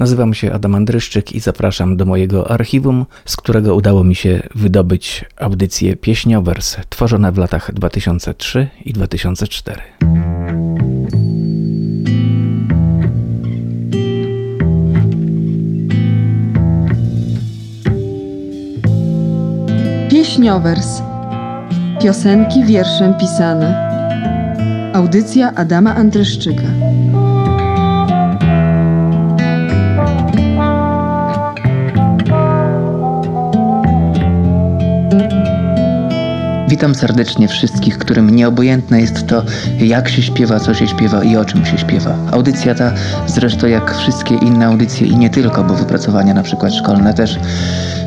Nazywam się Adam Andryszczyk i zapraszam do mojego archiwum, z którego udało mi się wydobyć audycje pieśniowers tworzone w latach 2003 i 2004. Pieśniowers. Piosenki wierszem pisane. Audycja Adama Andryszczyka. Witam serdecznie wszystkich, którym nieobojętne jest to, jak się śpiewa, co się śpiewa i o czym się śpiewa. Audycja ta, zresztą jak wszystkie inne audycje i nie tylko, bo wypracowania na przykład szkolne też,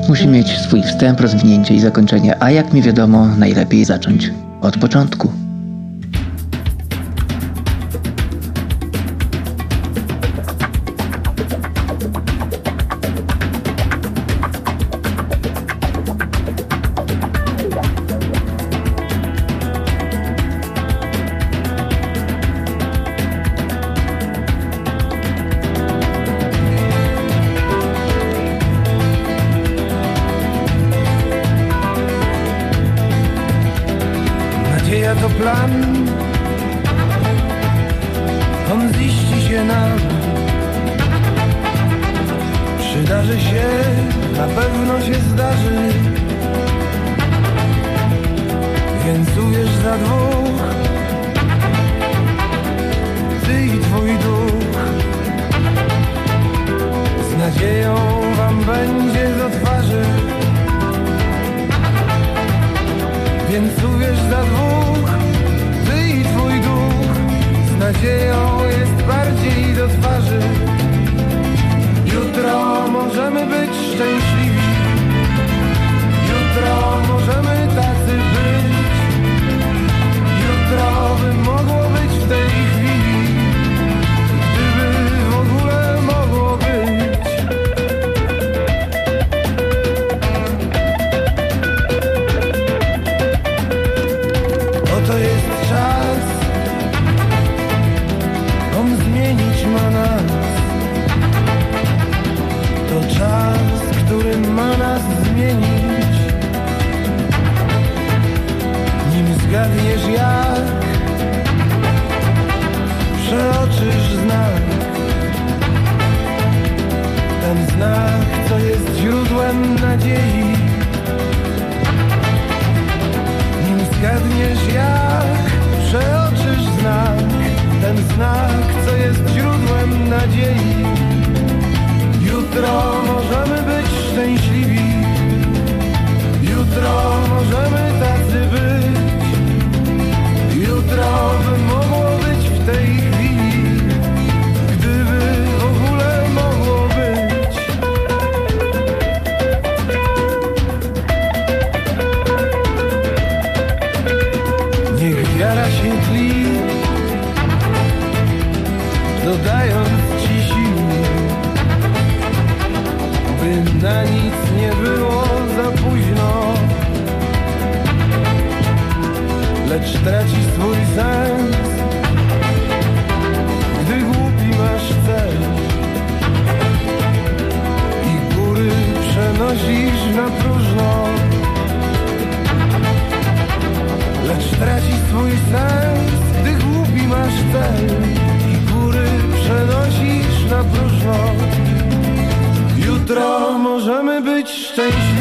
musi mieć swój wstęp, rozwinięcie i zakończenie, a jak mi wiadomo, najlepiej zacząć od początku. nam Przydarzy się, na pewno się zdarzy. Więc uwierz za dwóch. Ty i twój duch. Z nadzieją wam będzie do twarzy Więc uwierz za dwóch. Ty i twój duch. Z nadzieją jest bardziej jutro możemy być szczęśliwi. kradniesz jak? Przeoczysz znak. Ten znak, co jest źródłem nadziei. Nim zgadniesz jak Przeoczysz znak. Ten znak, co jest źródłem nadziei. Jutro możemy być szczęśliwi. Jutro możemy zdrowy mogło być w tej chwili, gdyby w ogóle mogło być. Niech wiara się tli, dodając ci sił, by na nic nie było za późno. Lecz tracić sens Gdy głupi masz cel I góry przenosisz na próżno Lecz traci swój sens Gdy głupi masz cel I góry przenosisz na próżno. Jutro możemy być szczęśliwi.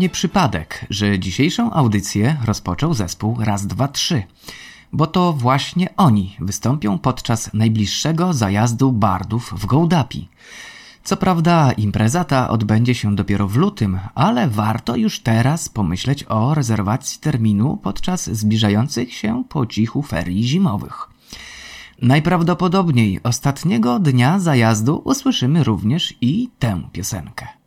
Nie przypadek, że dzisiejszą audycję rozpoczął zespół Raz, Dwa, Trzy, bo to właśnie oni wystąpią podczas najbliższego zajazdu bardów w Gołdapi. Co prawda impreza ta odbędzie się dopiero w lutym, ale warto już teraz pomyśleć o rezerwacji terminu podczas zbliżających się po cichu ferii zimowych. Najprawdopodobniej ostatniego dnia zajazdu usłyszymy również i tę piosenkę.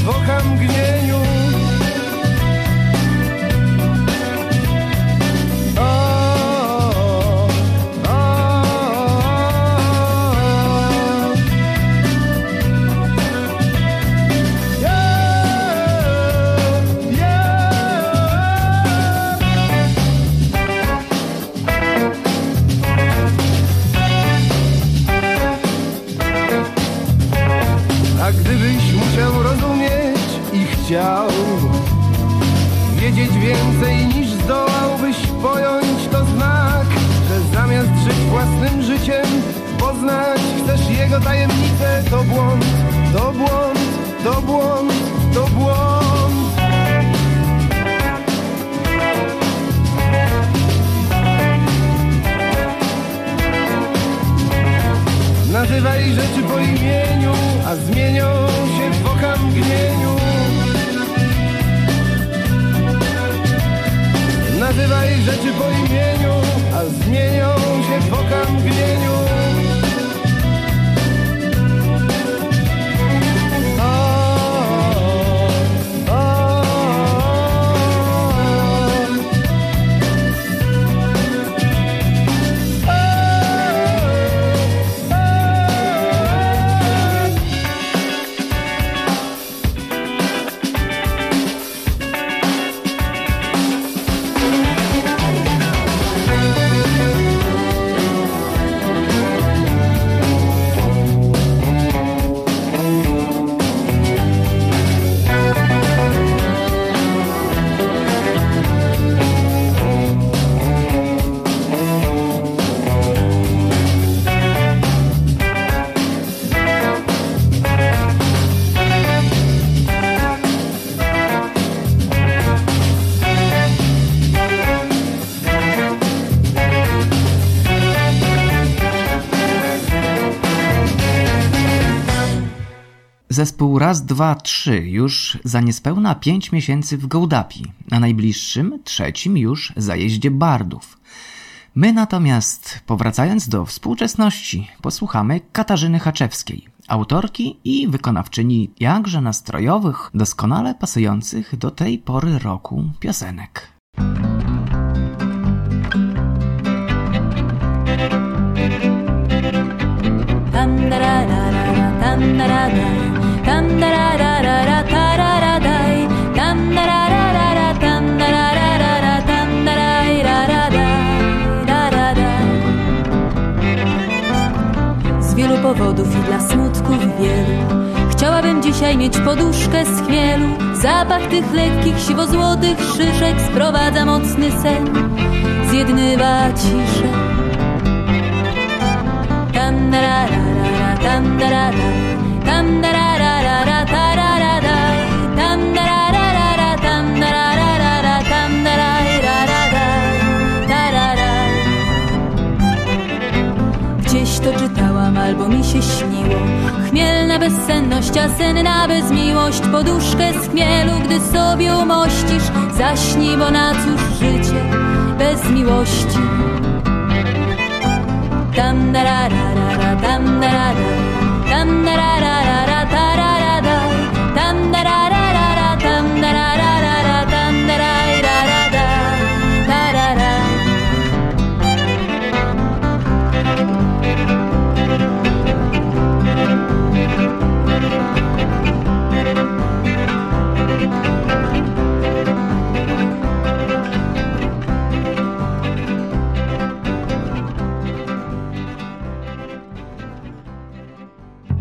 Zespół raz, dwa, trzy już za niespełna pięć miesięcy w Gołdapi, a najbliższym, trzecim już zajeździe Bardów. My natomiast, powracając do współczesności, posłuchamy Katarzyny Haczewskiej, autorki i wykonawczyni jakże nastrojowych, doskonale pasujących do tej pory roku piosenek. Chciałabym dzisiaj mieć poduszkę z chmielu, zapach tych lekkich siwo-złotych szyszek sprowadza mocny sen, zjednywa ciszę. Tam da ra ra ra tam da ra ra, tam albo mi się śniło. Chmielna bezsenność, a senna bezmiłość Poduszkę z chmielu, gdy sobie umościsz. Zaśnij, bo na cóż życie bez miłości? Tam da ra ra ra tam da ra ra. Tam da ra ra ra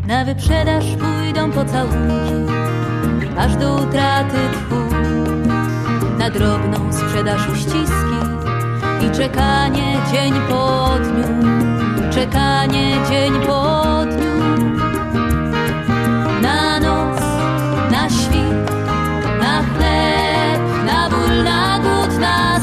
Na wyprzedaż pójdą pocałunki, aż do utraty tchu. Na drobną sprzedaż uściski i czekanie dzień po dniu, czekanie dzień po dniu. Na noc, na świt, na chleb, na ból, na głód, na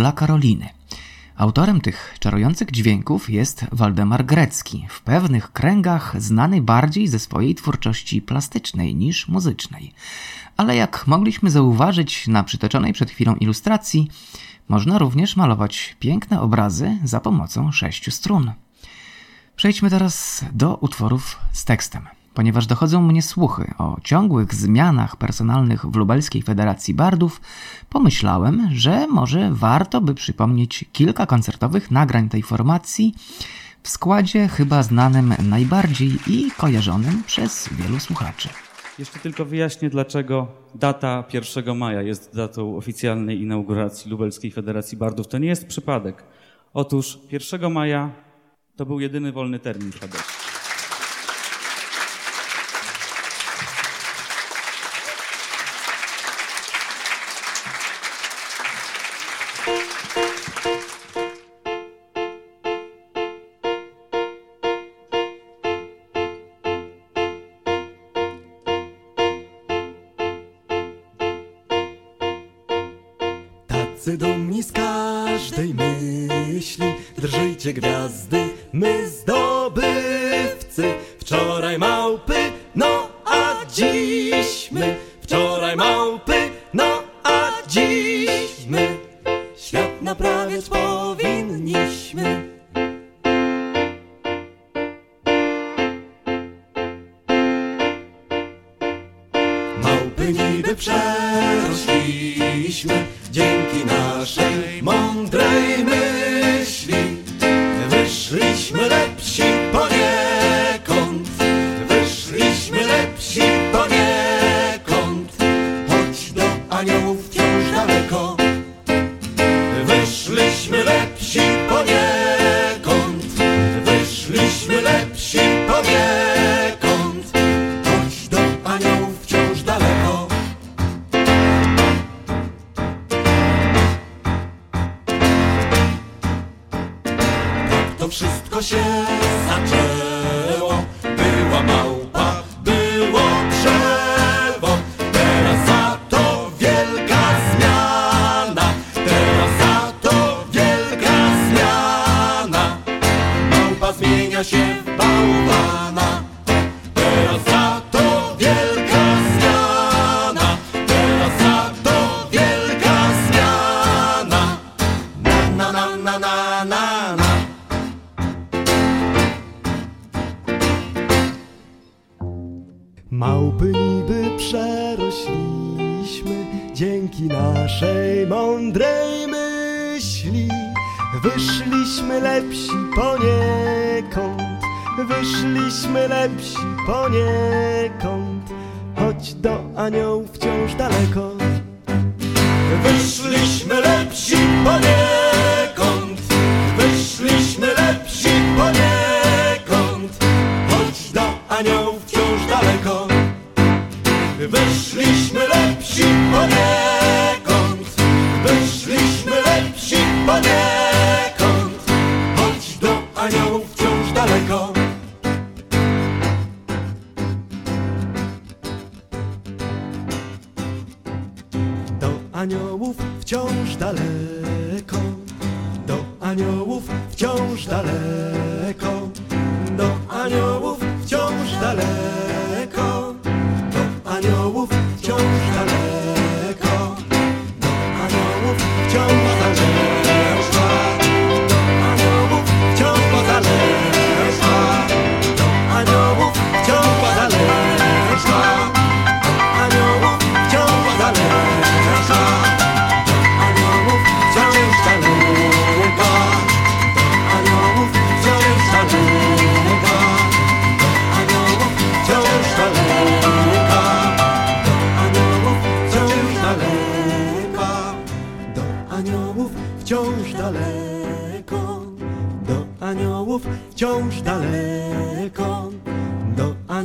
dla Karoliny. Autorem tych czarujących dźwięków jest Waldemar Grecki, w pewnych kręgach znany bardziej ze swojej twórczości plastycznej niż muzycznej. Ale jak mogliśmy zauważyć na przytoczonej przed chwilą ilustracji, można również malować piękne obrazy za pomocą sześciu strun. Przejdźmy teraz do utworów z tekstem. Ponieważ dochodzą mnie słuchy o ciągłych zmianach personalnych w Lubelskiej Federacji Bardów, pomyślałem, że może warto by przypomnieć kilka koncertowych nagrań tej formacji w składzie chyba znanym najbardziej i kojarzonym przez wielu słuchaczy. Jeszcze tylko wyjaśnię, dlaczego data 1 maja jest datą oficjalnej inauguracji Lubelskiej Federacji Bardów. To nie jest przypadek. Otóż 1 maja to był jedyny wolny termin w Hadesie.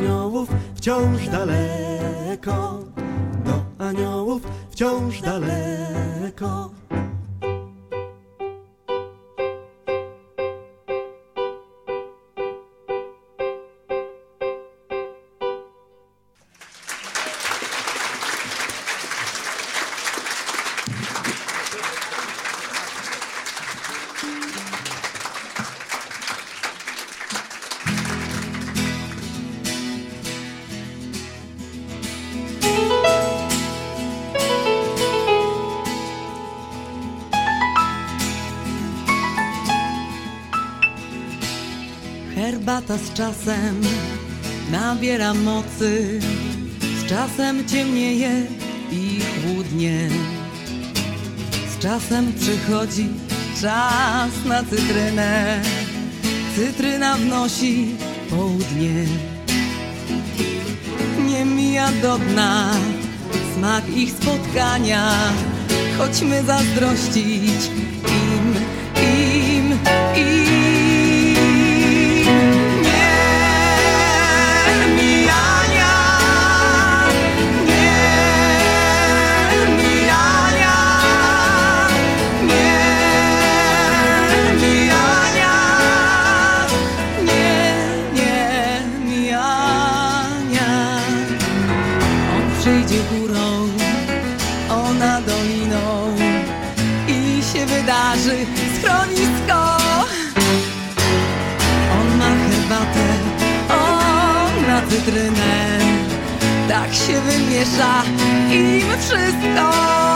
Aniołów wciąż daleko, do aniołów wciąż daleko. Mocy, z czasem ciemnieje i chłodnie. Z czasem przychodzi czas na cytrynę, cytryna wnosi południe. Nie mija do dna smak ich spotkania, chodźmy zazdrościć im, im, im. Wymiesza im wszystko.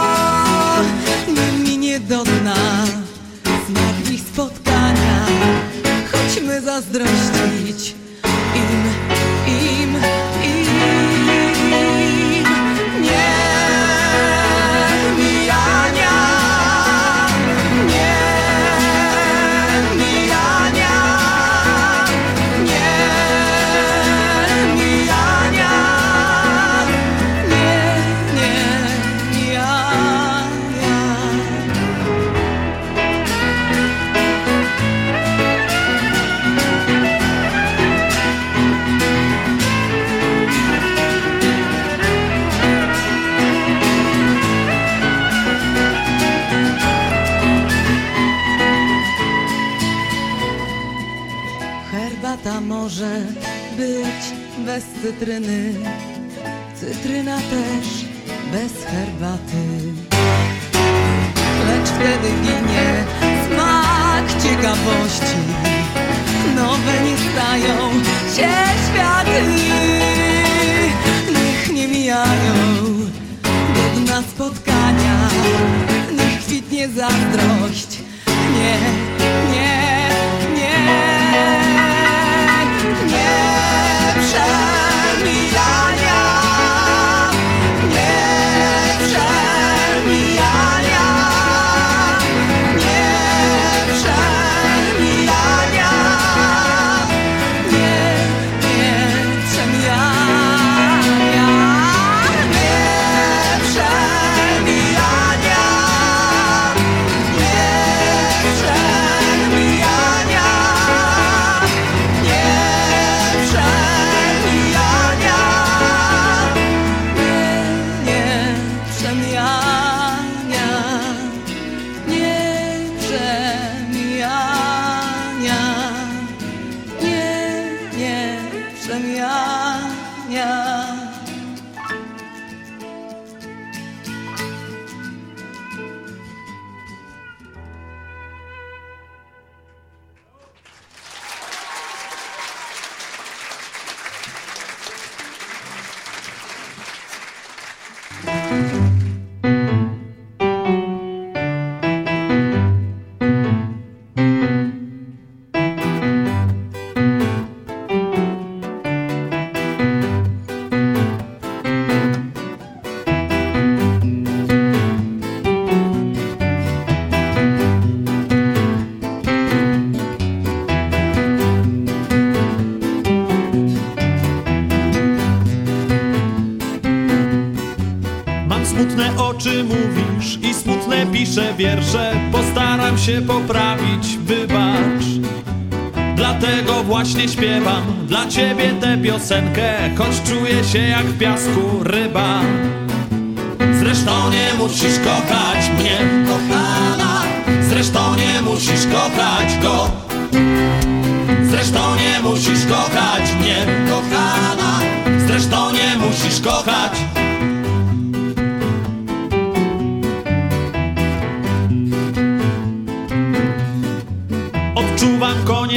Cytryny, cytryna też bez herbaty. Lecz wtedy ginie smak ciekawości, nowe nie stają się światy. Niech nie mijają do dna spotkania, niech kwitnie zazdrość. Nie, się poprawić, wybacz. Dlatego właśnie śpiewam dla ciebie tę piosenkę Choć czuję się jak w piasku ryba. Zresztą nie musisz kochać mnie, kochana. Zresztą nie musisz kochać go. Zresztą nie musisz kochać mnie, kochana. Zresztą nie musisz kochać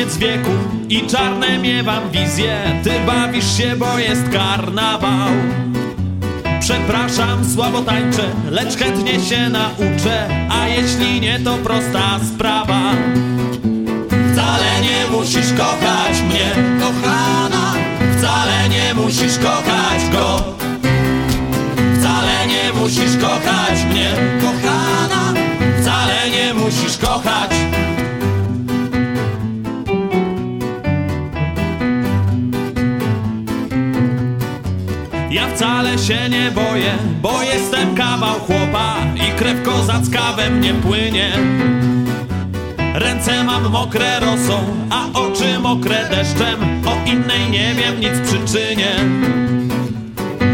koniec i czarne miewam wizje. Ty bawisz się, bo jest karnawał. Przepraszam, słabo tańczę, lecz chętnie się nauczę. A jeśli nie, to prosta sprawa. Wcale nie musisz kochać mnie, kochana. Wcale nie musisz kochać go. Wcale nie musisz kochać mnie, kochana wcale się nie boję, bo jestem kawał chłopa i krew kozacka we mnie płynie. Ręce mam mokre rosą, a oczy mokre deszczem, o innej nie wiem nic przyczynie.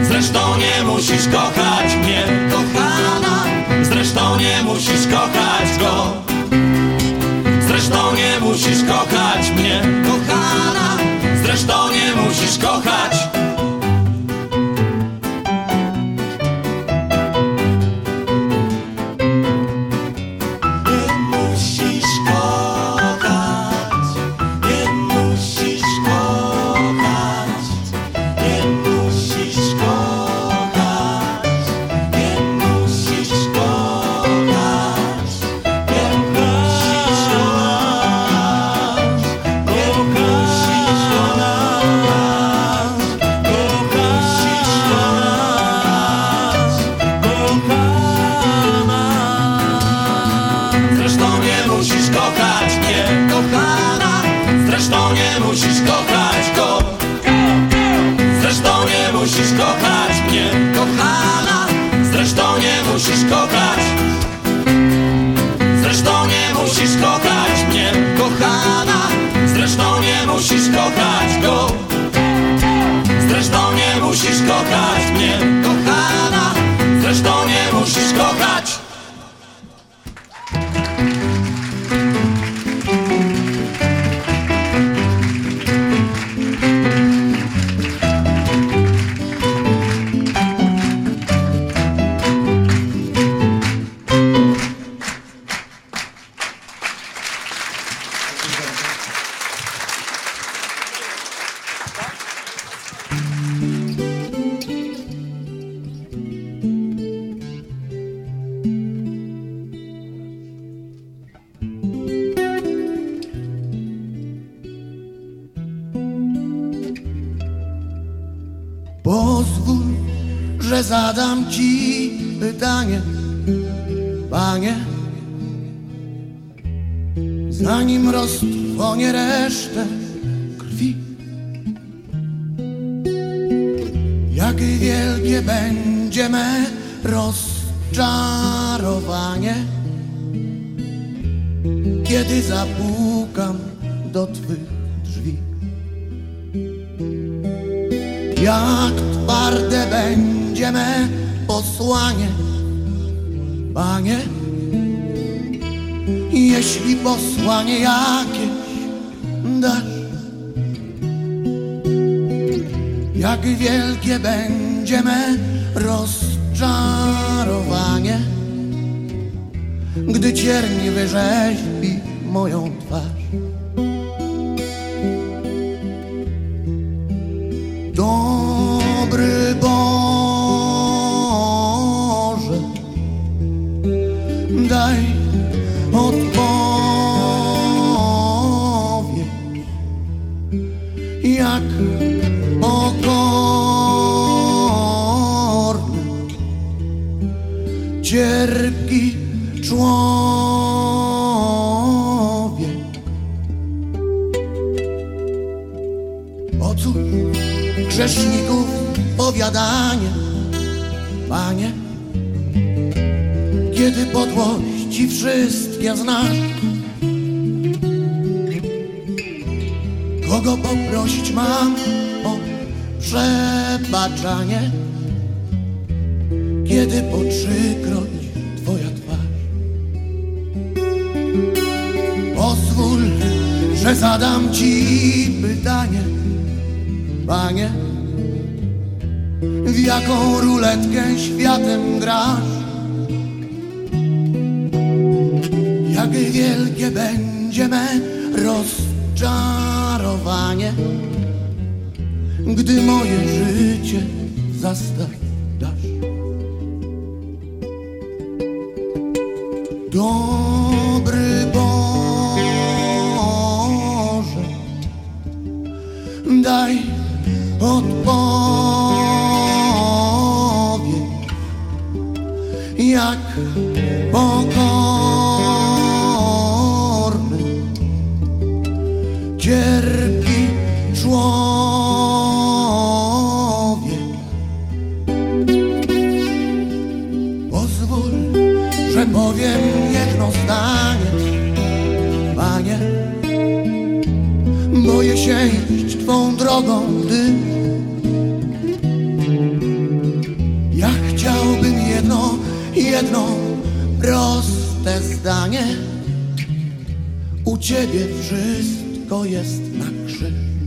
Zresztą nie musisz kochać mnie, kochana, zresztą nie musisz kochać go. Zresztą nie musisz kochać mnie, kochana, zresztą nie musisz kochać. Kochać mnie, kochana. Zresztą nie musisz kochać go. Zresztą nie musisz kochać mnie, kochana. Zresztą nie musisz kochać. Zresztą nie musisz kochać mnie, kochana. Zresztą nie musisz kochać go. Zresztą nie musisz kochać mnie, wielkie będzie me rozczarowanie, kiedy zapukam do twych drzwi. Jak twarde będzie me posłanie, Panie, jeśli posłanie jakieś dasz. Jak wielkie będzie me rozczarowanie, gdy cierń wyrzeźbi moją twarz. Kogo poprosić mam o przebaczanie, kiedy po trzykroć Twoja twarz. Pozwól, że zadam Ci pytanie, Panie, w jaką ruletkę światem grasz? Jak wielkie będzie me rozczarowanie, gdy moje życie zastaw dasz. Zdanie. U Ciebie wszystko jest na krzyż.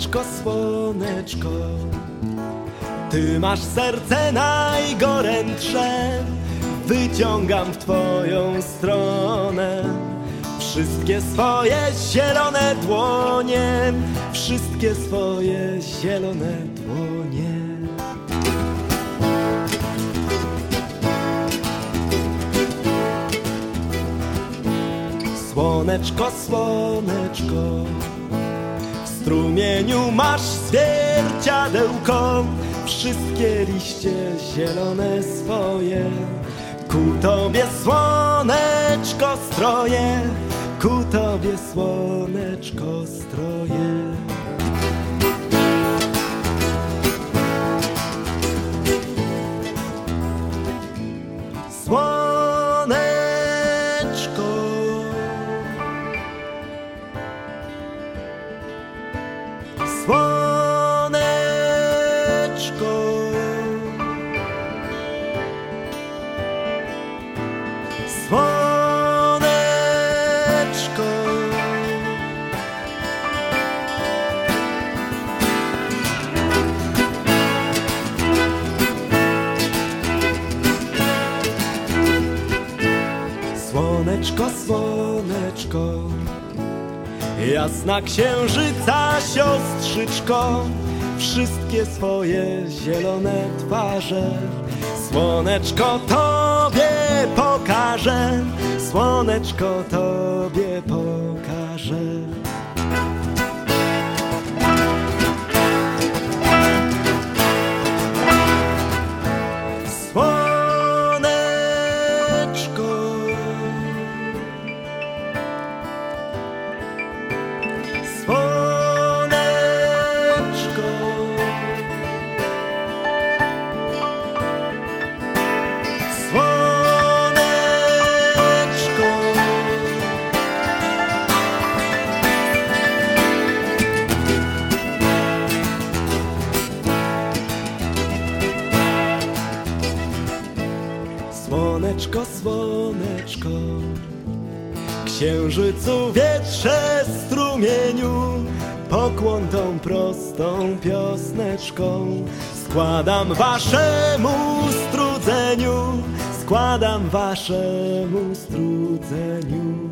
Słoneczko, słoneczko, ty masz serce najgorętsze, wyciągam w twoją stronę wszystkie swoje zielone dłonie, wszystkie swoje zielone dłonie. Słoneczko, słoneczko, strumieniu masz zwierciadełko, wszystkie liście zielone swoje. Ku tobie słoneczko stroje, ku tobie słoneczko stroje. Słoneczko, słoneczko Jasna księżyca siostrzyczko Wszystkie swoje zielone twarze. Słoneczko tobie pokaże Słoneczko tobie pokaże Księżycu wietrze strumieniu Pokłon tą prostą piosneczką. Składam waszemu strudzeniu Składam waszemu strudzeniu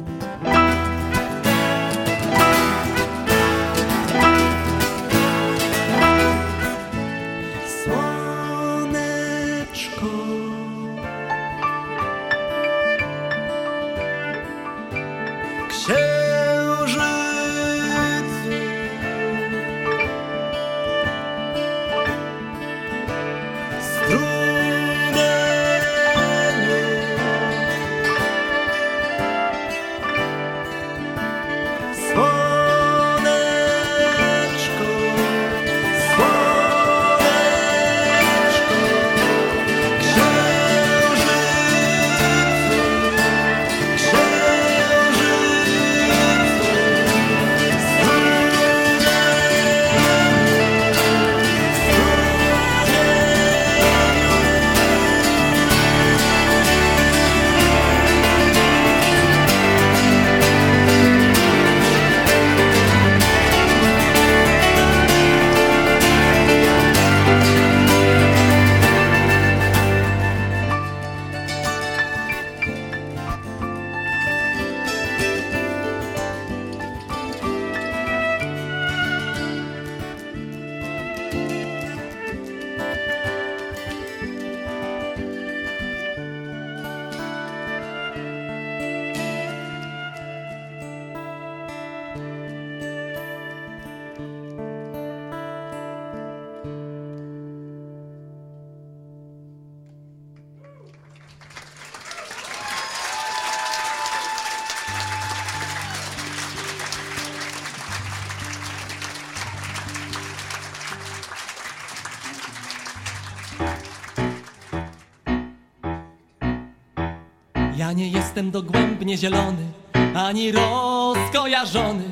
Nie jestem dogłębnie zielony, ani rozkojarzony,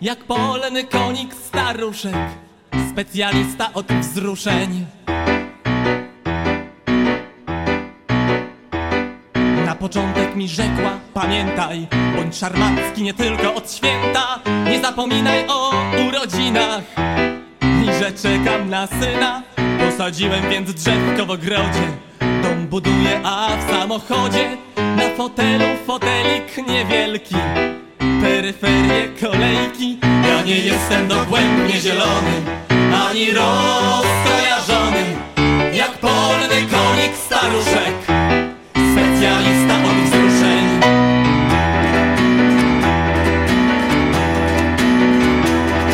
jak polny konik staruszek, specjalista od wzruszeń. Na początek mi rzekła, pamiętaj, bądź szarmacki nie tylko od święta, nie zapominaj o urodzinach i że czekam na syna. Posadziłem więc drzewko w ogrodzie, dom buduję, a w samochodzie na fotelu fotelik niewielki, peryferie kolejki. Ja nie jestem dogłębnie zielony, ani rozkojarzony, jak polny konik staruszek, specjalista od wzruszeń.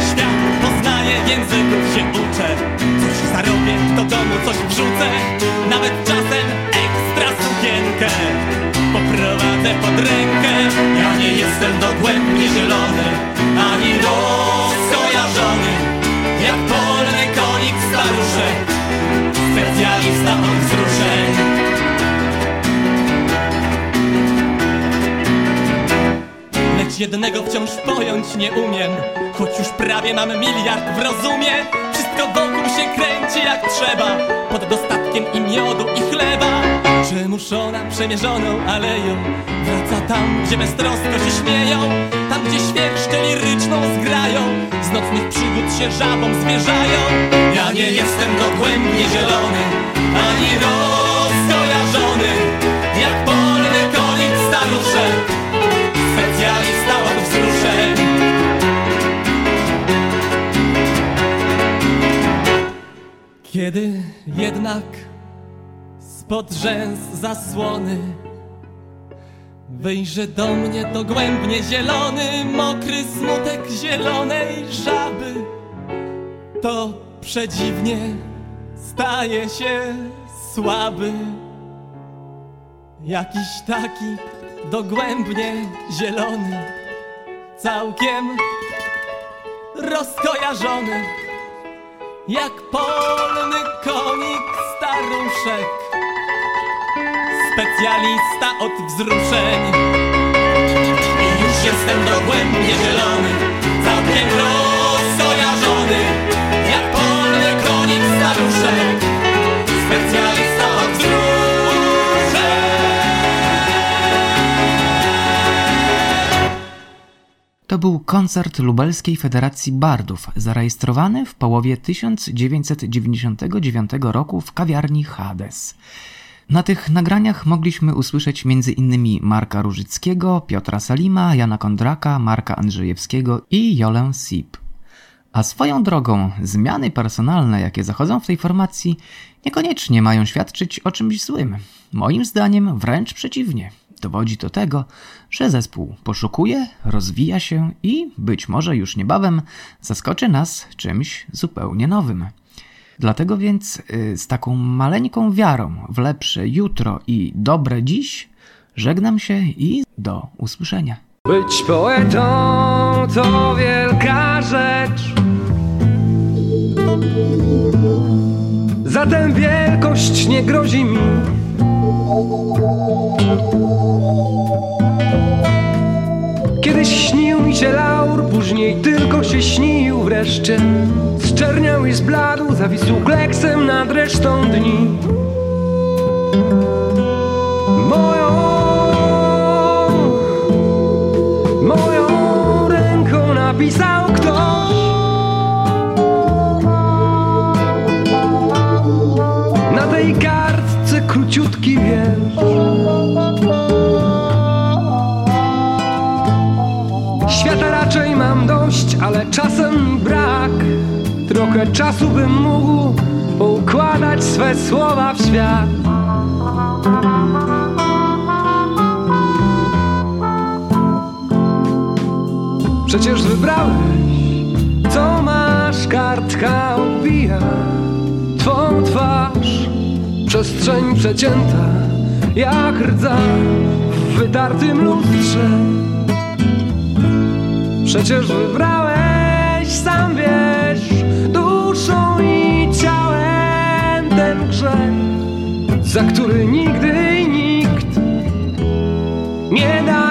Świat poznaję, języków się uczę Coś zarobię, do domu coś wrzucę jednego wciąż pojąć nie umiem. Choć już prawie mam miliard w rozumie Wszystko wokół się kręci jak trzeba. Pod dostatkiem i miodu i chleba. Czemu żona przemierzoną aleją? Wraca tam, gdzie beztrosko się śmieją. Tam, gdzie świerszcze liryczną zgrają. Z nocnych przygód się żabom zwierzają. Ja nie jestem dogłębnie zielony Ani rozkojarzony Kiedy jednak spod rzęs zasłony wyjrzy do mnie dogłębnie zielony, mokry smutek zielonej żaby, to przedziwnie staje się słaby. Jakiś taki dogłębnie zielony, całkiem rozkojarzony, jak polny konik staruszek, specjalista od wzruszeń. I już jestem dogłębnie zielony, całkiem rozkojarzony, jak polny konik staruszek, To był koncert Lubelskiej Federacji Bardów, zarejestrowany w połowie 1999 roku w kawiarni Hades. Na tych nagraniach mogliśmy usłyszeć m.in. Marka Różyckiego, Piotra Salima, Jana Kondraka, Marka Andrzejewskiego i Jolę Sip. A swoją drogą, zmiany personalne, jakie zachodzą w tej formacji, niekoniecznie mają świadczyć o czymś złym. Moim zdaniem wręcz przeciwnie. Dowodzi to tego, że zespół poszukuje, rozwija się i być może już niebawem zaskoczy nas czymś zupełnie nowym. Dlatego więc y, z taką maleńką wiarą w lepsze jutro i dobre dziś żegnam się i do usłyszenia. Być poetą to wielka rzecz. Zatem wielkość nie grozi mi. Kiedyś śnił mi się laur, później tylko się śnił wreszcie. Zczerniał i zbladł, zawisł kleksem nad resztą dni. Moją, moją ręką napisał króciutki wiersz. Świata raczej mam dość, ale czasem brak. Trochę czasu bym mógł układać swe słowa w świat. Przecież wybrałeś, co masz, kartka odbija Twą twarz, Przestrzeń przecięta jak rdza w wydartym lustrze. Przecież wybrałeś, sam wiesz, duszą i ciałem ten grzech Za który nigdy nikt nie da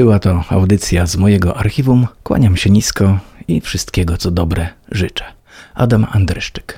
Była to audycja z mojego archiwum. Kłaniam się nisko i wszystkiego co dobre życzę. Adam Andryszczyk.